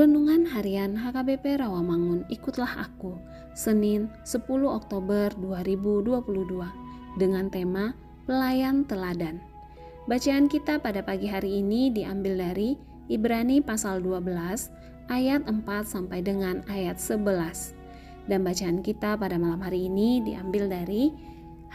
Renungan Harian HKBP Rawamangun Ikutlah Aku Senin 10 Oktober 2022 dengan tema Pelayan Teladan. Bacaan kita pada pagi hari ini diambil dari Ibrani pasal 12 ayat 4 sampai dengan ayat 11 dan bacaan kita pada malam hari ini diambil dari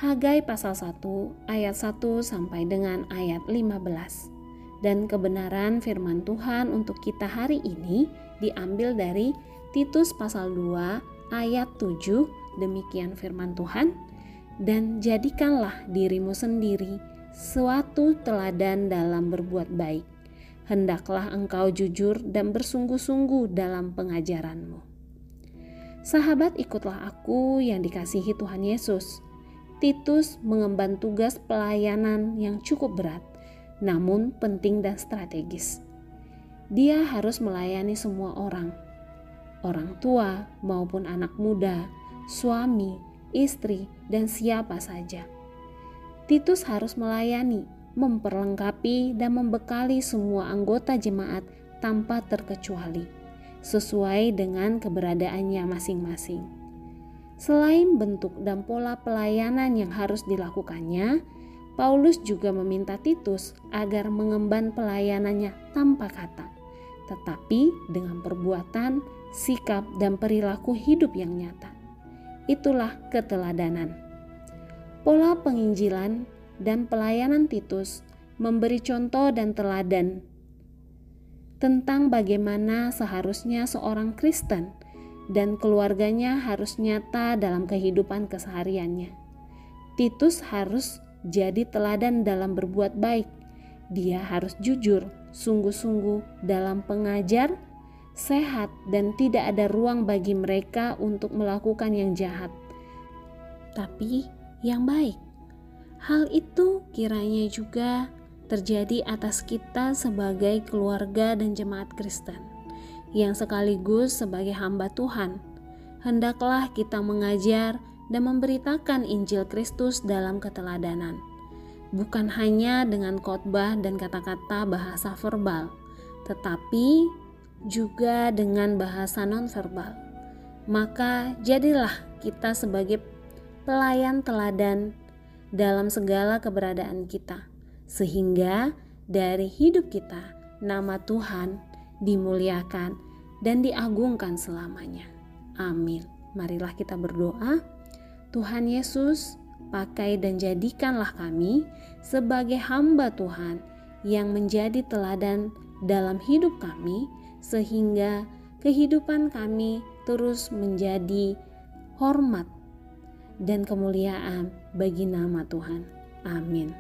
Hagai pasal 1 ayat 1 sampai dengan ayat 15 dan kebenaran firman Tuhan untuk kita hari ini diambil dari Titus pasal 2 ayat 7 demikian firman Tuhan. Dan jadikanlah dirimu sendiri suatu teladan dalam berbuat baik. Hendaklah engkau jujur dan bersungguh-sungguh dalam pengajaranmu. Sahabat ikutlah aku yang dikasihi Tuhan Yesus. Titus mengemban tugas pelayanan yang cukup berat namun penting dan strategis. Dia harus melayani semua orang, orang tua maupun anak muda, suami, istri, dan siapa saja. Titus harus melayani, memperlengkapi, dan membekali semua anggota jemaat tanpa terkecuali, sesuai dengan keberadaannya masing-masing. Selain bentuk dan pola pelayanan yang harus dilakukannya, Paulus juga meminta Titus agar mengemban pelayanannya tanpa kata, tetapi dengan perbuatan, sikap, dan perilaku hidup yang nyata. Itulah keteladanan. Pola penginjilan dan pelayanan Titus memberi contoh dan teladan tentang bagaimana seharusnya seorang Kristen dan keluarganya harus nyata dalam kehidupan kesehariannya. Titus harus jadi teladan dalam berbuat baik. Dia harus jujur, sungguh-sungguh dalam pengajar, sehat, dan tidak ada ruang bagi mereka untuk melakukan yang jahat, tapi yang baik. Hal itu kiranya juga terjadi atas kita sebagai keluarga dan jemaat Kristen, yang sekaligus sebagai hamba Tuhan. Hendaklah kita mengajar dan memberitakan Injil Kristus dalam keteladanan, bukan hanya dengan khotbah dan kata-kata bahasa verbal, tetapi juga dengan bahasa nonverbal. Maka jadilah kita sebagai pelayan teladan dalam segala keberadaan kita, sehingga dari hidup kita nama Tuhan dimuliakan dan diagungkan selamanya. Amin. Marilah kita berdoa. Tuhan Yesus, pakai dan jadikanlah kami sebagai hamba Tuhan yang menjadi teladan dalam hidup kami, sehingga kehidupan kami terus menjadi hormat dan kemuliaan bagi nama Tuhan. Amin.